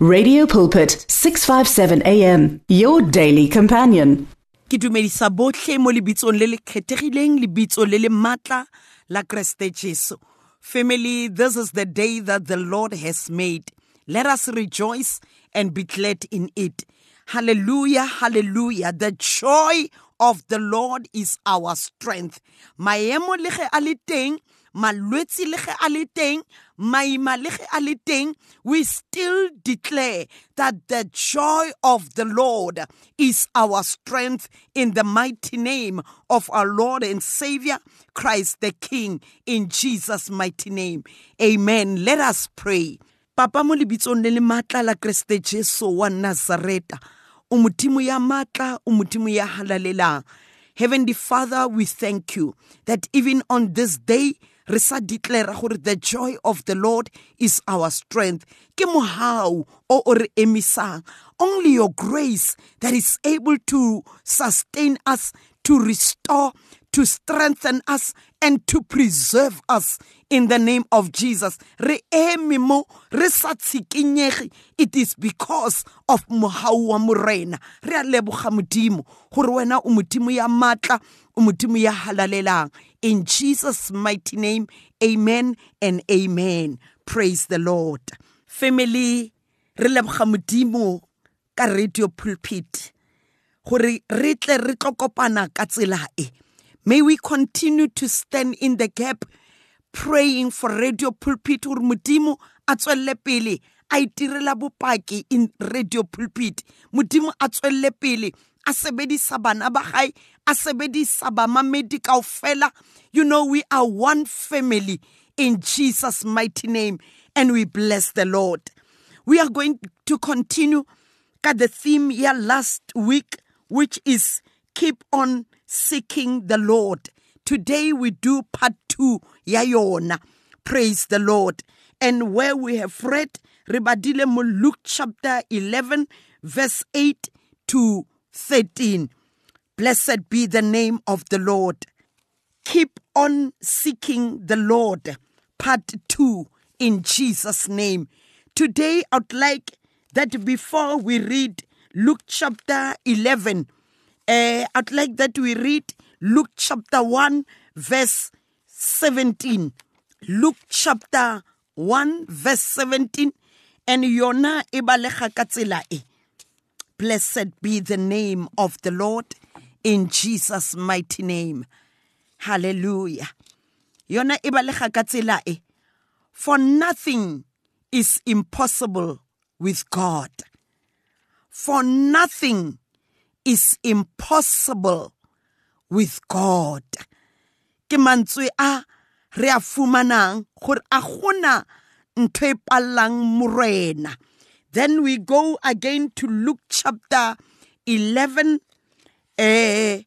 Radio Pulpit 657 AM your daily companion. ke dumedisa botlhe mo lebitsong le le lebitso le le maatla la kreste jesu. Family this is the day that the lord has made. Let us rejoice and be glad in it. Hallelujah hallelujah. The joy of the lord is our strength. Maemo le ge a le teng malwetsi le ge a le teng maima le ge a le teng we still declare that the joy of the lord is our strength in the mighty name of our lord and savior christ the king in jesus mighty name. Amen. Let us pray. Papa mo lebitsong le le maatla la kreste jesu wa nazareta o modimo ya maatla o modimo ya halalelang heavenly father we thank you that even on this day re sa declare gore the joy of the lord is our strength. Ke mohau o o re emisang. Only your grace that is able to sustain us to restore to strengthen us and to preserve us in the name of Jesus. It is because of mohau wa morena. Re a leboga modimo gore wena o modimo ya matla o modimo ya halalelang. In Jesus mighty name, amen and amen. Praise the Lord. Family, re leboga ka radio pulpit gore re tle re ka tsela e May we continue to stand in the gap praying for radio pulpit gore modimo a tswelle pele. A itirela bopaki in radio pulpit. Modimo a tswelle pele. A ba you know we are one family in Jesus mighty name and we bless the Lord. We are going to continue ka the theme here last week which is keep on seeking the Lord. Today we do part two ya yona. Praise the Lord. And where we have read Ribadile Luke chapter 11 verse 8 to 13. Blessed be the name of the Lord. Keep on seeking the Lord. Part 2 in Jesus name. Today I'd like that before we read Luke chapter 11 uh, I'd like that we read Luke chapter 1, verse 17. Luke chapter 1, verse 17. And yona ibalega katsela e. Blessed be the name of the Lord in Jesus' mighty name. Hallelujah. Yona ibalega katsela e. For nothing is impossible with God. For nothing is impossible with God. Ke mantswe a re a fumanang gore a gona ntho e pallang morena. Then we go again to Luke chapter 11. Uh,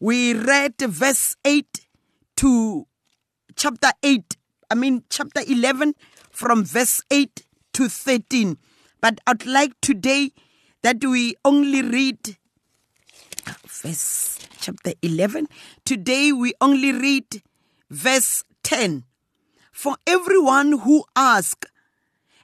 we read verse 8 to chapter 8. I mean, chapter 11 from verse 8 to 13. But I'd like today that we only read verse chapter 11. Today we only read verse 10. For everyone who asks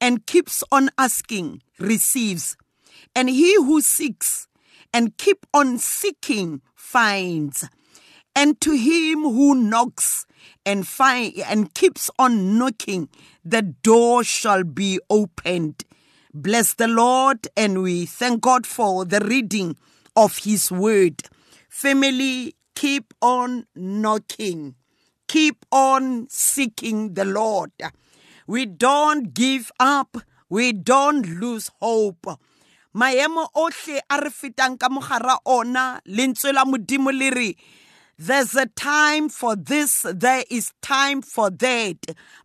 and keeps on asking receives, and he who seeks and keep on seeking finds. And to him who knocks and find and keeps on knocking, the door shall be opened. Bless the Lord, and we thank God for the reading of his word. Family, keep on knocking. Keep on seeking the Lord. We don't give up. We don't lose hope. maemo ohle a re fetang ka mogara ona lentswe modimo le there's a time for this, there is time for that.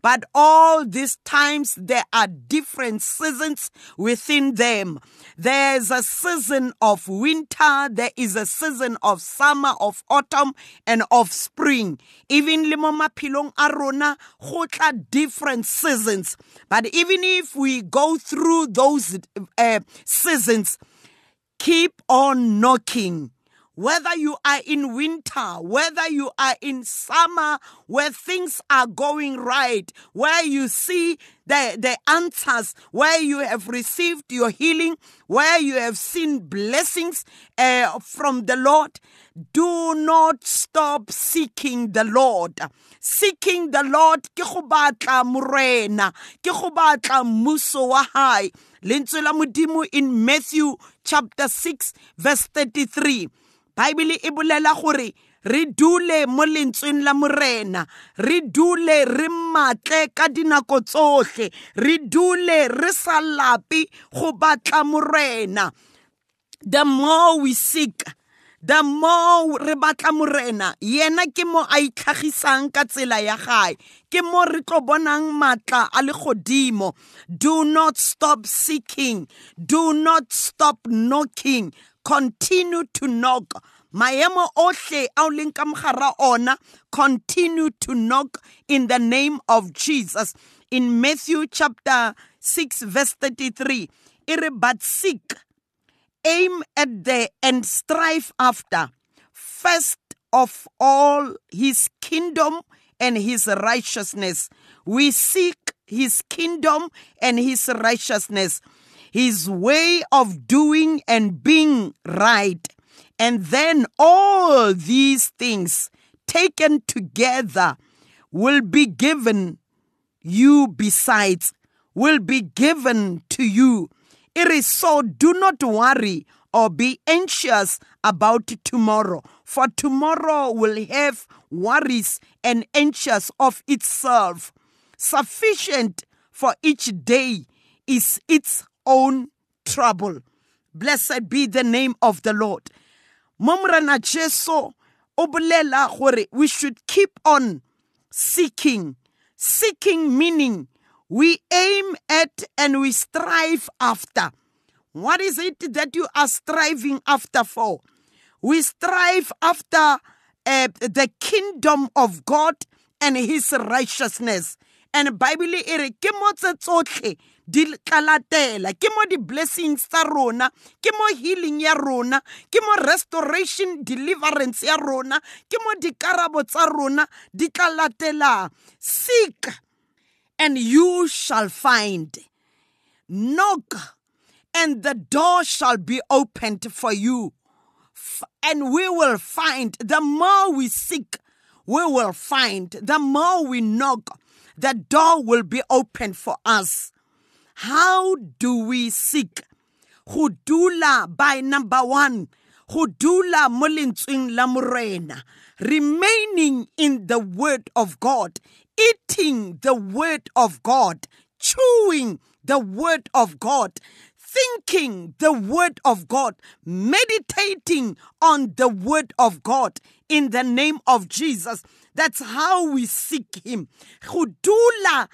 But all these times, there are different seasons within them. There's a season of winter, there is a season of summer, of autumn, and of spring. Even le mo maphelong a different seasons. But even if we go through those uh, seasons, keep on knocking whether you are in winter, whether you are in summer, where things are going right, where you see the, the answers, where you have received your healing, where you have seen blessings uh, from the Lord, do not stop seeking the Lord. Seeking the Lord ke go batla mmuso wa in Matthew chapter 6 verse 33. Bible e bolela gore re dule mo lentsweng la morena re dule re matle ka dinako tsohle re dule re sa lape go batla morena. The more we seek the more re batla morena. Yena ke mo a itlhagisang ka tsela ya gae ke mo re tlo bonang matla a le godimo do not stop seeking do not stop knocking continue to knock. Maemo ohle a o ona continue to knock in the name of jesus. In matthew chapter 6 verse 33 e but seek aim at the and strive after first of all his kingdom and his righteousness. We seek his kingdom and his righteousness his way of doing and being right. And then all these things taken together will be given you besides, will be given to you. It is so do not worry or be anxious about tomorrow, for tomorrow will have worries and anxious of itself. Sufficient for each day is its own trouble. Blessed be the name of the Lord. Momrana obulela gore we should keep on seeking. Seeking meaning we aim at and we strive after. What is it that you are striving after for? We strive after uh, the kingdom of God and his righteousness. And Bible e re ke di tlalatela ke mo di-blessings tsa rona ke mo healing ya rona ke mo restoration deliverance ya rona ke mo dikarabo tsa rona di tla latelang seek and you shall find. Knock and the door shall be opened for you. And we will find. The more we seek we will find. The more we knock the door will be open for us how do we seek? Hudula by number 1 Hudula mo la morena. Remaining in the word of God. Eating the word of God. Chewing the word of God. Thinking the word of God, meditating on the word of God. In the name of Jesus. That's how we seek him. Hudula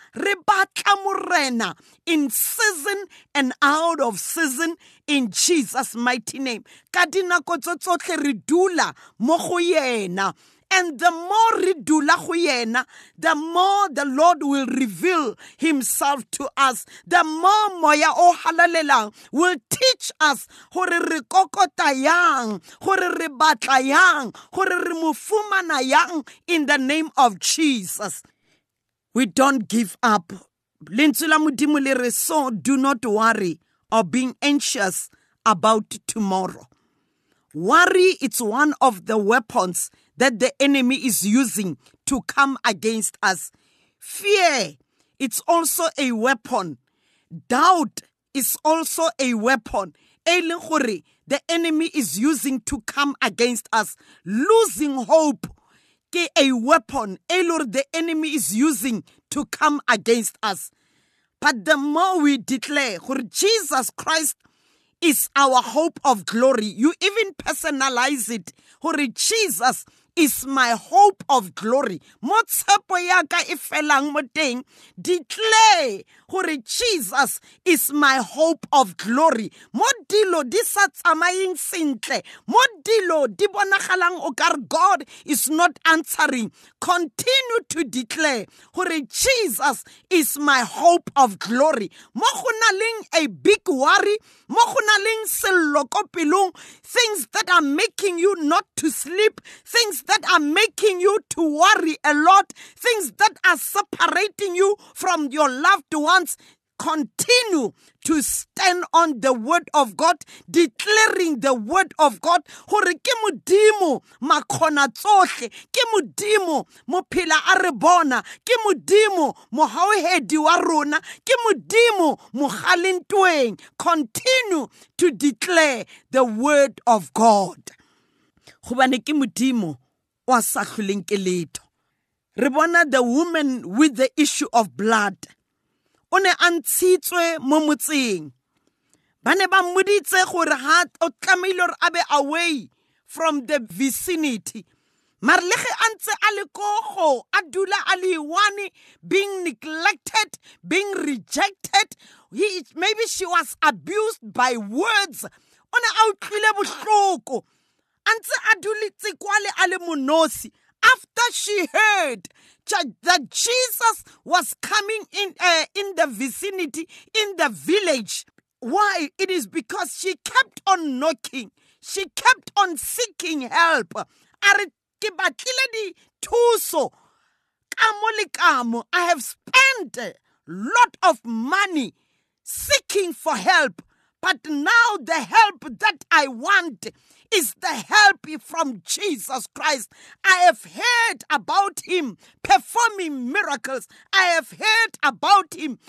morena in season and out of season in Jesus mighty name. Kadina dinako tsotlhe re dula mo yena and the more re dula go yena, the more the Lord will reveal himself to us. The more moya o halalelang will teach us gore re kokota yang, gore re batla yang, gore re mufumana yang in the name of Jesus. We don't give up. Lentswe la modimo le so do not worry or being anxious about tomorrow. Worry it's one of the weapons that the enemy is using to come against us. Fear, it's also a weapon. Doubt is also a weapon. The enemy is using to come against us. Losing hope a weapon the enemy is using to come against us. But the more we declare Jesus Christ is our hope of glory, you even personalize it. Jesus is my hope of glory. Declare gore jesus is my hope of glory. Mo dilo di sa tsamayeng sentle mo dilo di bonagalang o kare god is not answering. Continue to declare gore jesus is my hope of glory. Mo go na leng a big worry mo go na leng sello ko pelong things that are making you not to sleep things that are making you to worry a lot things that are separating you from your loved ones continue to stand on the word of God, declaring the word of God. Hore ke modimo makgona tsohle, ke modimo mophila a re bona, ke modimo mohauhedi wa rona, ke modimo mogalentweng. Continue to declare the word of God. Hobane ke modimo wa sa hloleng ke letho. Re bona the woman with the issue of blood o ne a ntshitswe mo motseng. Ba ne ba mmoditse gore ha o tlamehile gore a be away from the vicinity. Mare le ge a ntse a le kogo a dula a le one being neglected being rejected he, maybe she was abused by words. O ne a utlwile bohloko. A ntse a duletse kwale a le monosi. After she heard that Jesus was coming in uh, in the vicinity in the village. Why? It is because she kept on knocking. She kept on seeking help. I have spent a lot of money seeking for help but now the help that i want is the help from Jesus Christ. I have heard about him performing miracles. I have heard about him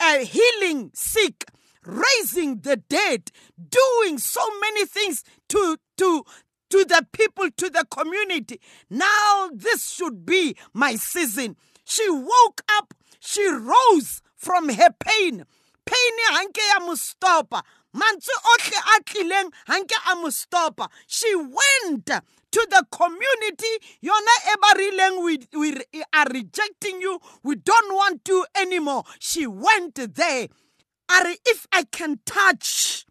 uh, healing sick, raising the dead, doing so many things to to to the people, to the community. Now this should be my season. She woke up, she rose from her pain. Pain ya mustopa mantswe ohle a tlileng hanke a mo stopa. She went to the community. Yona e ba rileng we, we are rejecting you. We don't want you anymore. She went there. Are if i can touch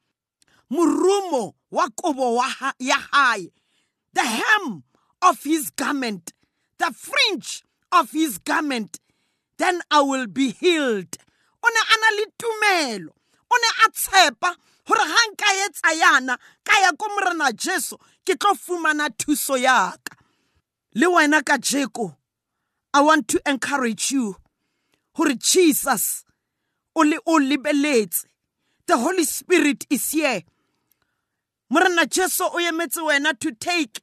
murumo wa kobo ya the hem of his garment the fringe of his garment then i will be healed. O ne a na le tumelo o ne a tshepa gore ga nka etsa yana ka ya ko morena jesu ke tlo fumana thuso yaka le wena ka jeko i want to encourage you gore jesus o le o lebeletse. The holy spirit is here. Morena jesu o emetse wena to take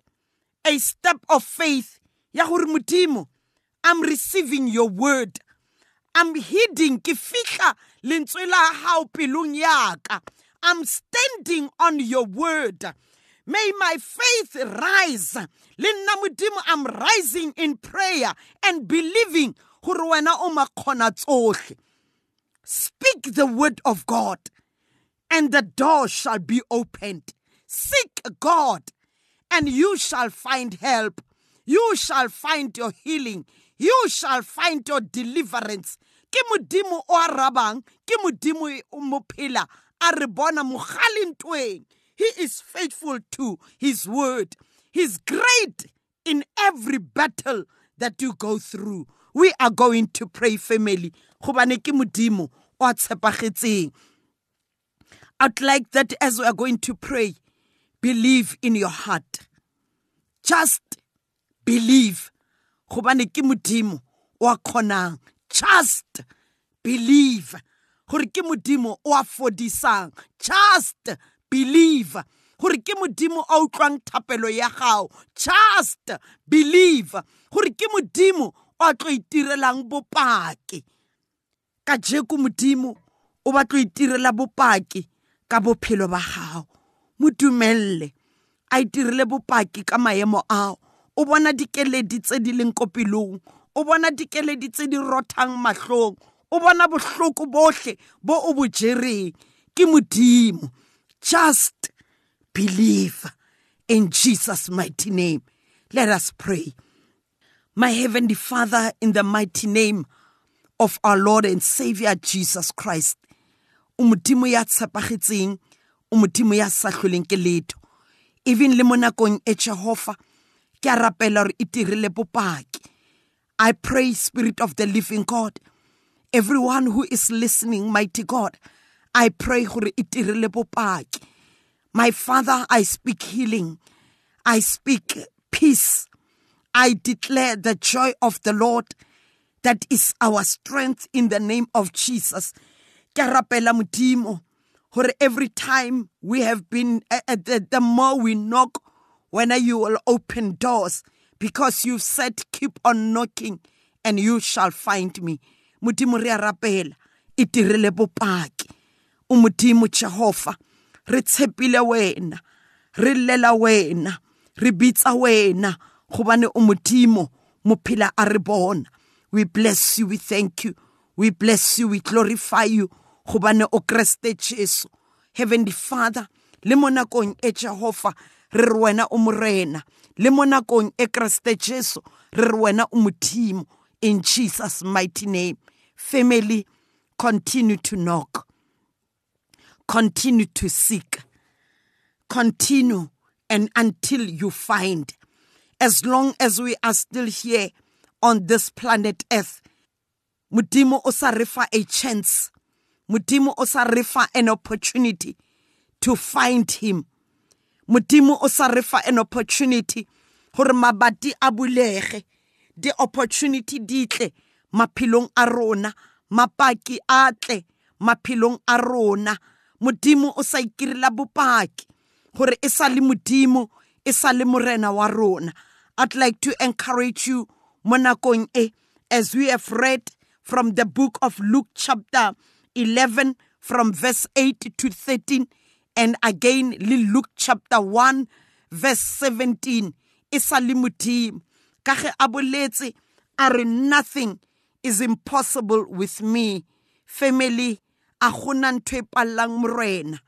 a step of faith ya gore modimo i'm receiving your word. I'm heeding ke fihla lentswe la I'm standing on your word. May my faith rise. I'm rising in prayer and believing Speak the word of God, and the door shall be opened. Seek God, and you shall find help. You shall find your healing. You shall find your deliverance. Ke modimo o ke modimo o mo a re bona mogalentweng he is faithful to his word he's great in every battle that you go through we are going to pray family gobane ke modimo o a tshepagetseng I'd like that as we are going to pray, believe in your heart. Just believe. Gobane ke modimo wa kgonang. Just believe. Gore ke modimo o a fodisang just believe. Gore ke modimo a utlwang thapelo ya gago just believe. Gore ke modimo o a tlo itirelang bopaki. Ka jeko modimo o ba tlo itirela bopaki ka bophelo ba gago mo dumelele a itirile bopaki ka maemo ao. O bona dikeledi tse di leng ko pelong o bona dikeledi tse di rothang mahlong o bona bohloko bohle bo o bo jereng. Ke modimo. Just believe in Jesus mighty name. Let us pray. My heavenly father in the mighty name of our lord and savior Jesus Christ o modimo ya tshepagetseng o modimo ya sa hloleng ke letho. Even le mo nakong e jehova ke a rapela gore e tirile bopaki. I pray spirit of the living god. Everyone who is listening mighty god i pray my father i speak healing. I speak peace. I declare the joy of the lord that is our strength in the name of jesus. Every time we have been uh, the, the more we knock when you will open doors because you've said keep on knocking and you shall find me. Modimo re a rapela. E direle bopaki. O modimo re tshepile wena re llela wena re bitsa wena. Gobane o modimo mophila a re bona. We bless you we thank you. We bless you we glorify you. Gobane o kreste jesu. Heavenly father le mo nakong e re re wena o morena le mo nakong e jesu re re wena o modimo in jesus mighty name. Family continue to knock. Continue to seek. Continue and until you find. As long as we are still here on this planet earth modimo o sa re fa a chance. Modimo o sa re fa an opportunity to find him modimo o sa re fa an opportunity gore mabati a bulege. Di opportunity di tle maphelong a rona mapaki a tle maphelong a rona. Modimo o sa ikirela bopaki gore e sa le modimo e sa le morena wa rona. I'd like to encourage you mo nakong e as we have read from the book of luke chapter 11 from verse 8 to 13 and again Luke chapter 1 verse 17 e sa le modimo. Ka ge a boletse a re nothing is impossible with me. Family a gona ntho e pallang morena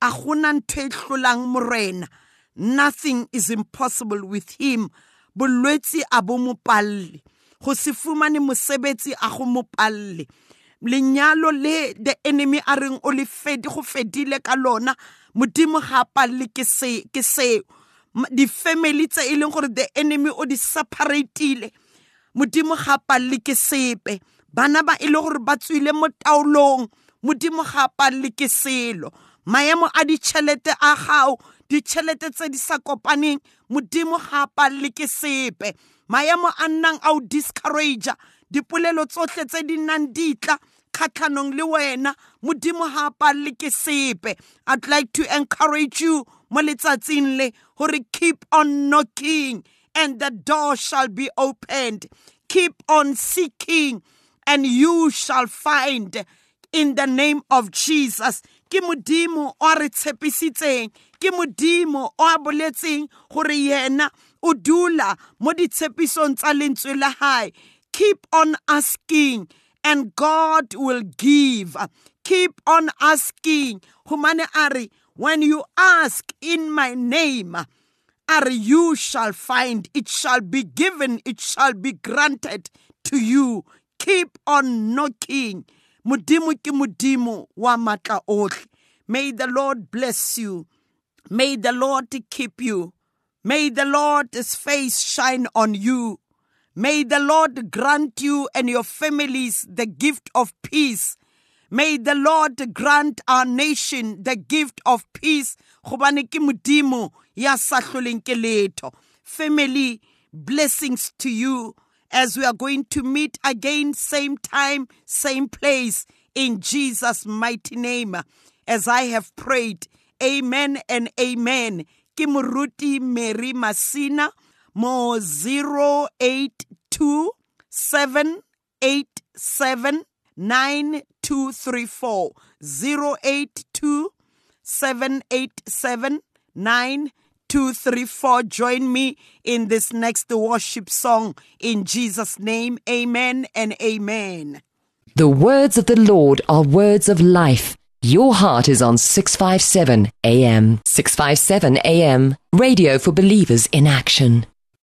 a gona ntho e hlolang morena nothing is impossible with him. Bolwetsi a bo mopalle go se fumane mosebetsi a go mopalle lenyalo le the enemy a reng o le fedi go fedile ka lona modimo ga palle ke se ke seo di-family tse e leng gore the enemy o di separateile modimo ga palle ke sepe. Bana ba e le gore ba tswile mo taolong modimo ga palle ke selo. Maemo a ditšhelete a gago ditšhelete tse di sa kopaneng modimo ga palle ke sepe. Maemo a nnang a o discouragea dipolelo tsotlhe tse di nnang ditla kgatlhanong le wena modimo palle ke sepe. I'd like to encourage you mo letsatsing le hore keep on knocking and the door shall be opened. Keep on seeking and you shall find. In the name of Jesus ke modimo o re tshepisitseng ke modimo o a boletseng gore yena o dula mo ditshepisong tsa lentswe la keep on asking and God will give. Keep on asking. Humane Ari, when you ask in my name, Ari, you shall find, it shall be given, it shall be granted to you. Keep on knocking. Mudimu ki mudimu wa matla. May the Lord bless you. May the Lord keep you. May the Lord's face shine on you. May the Lord grant you and your families the gift of peace. May the Lord grant our nation the gift of peace. Family, blessings to you as we are going to meet again, same time, same place, in Jesus' mighty name. As I have prayed, amen and amen. Ke moruti Mary Masina mo 082 787 9234 082 787 9234 join me in this next worship song in Jesus name amen and amen The words of the Lord are words of life your heart is on 657 AM. 657 AM. Radio for believers in action.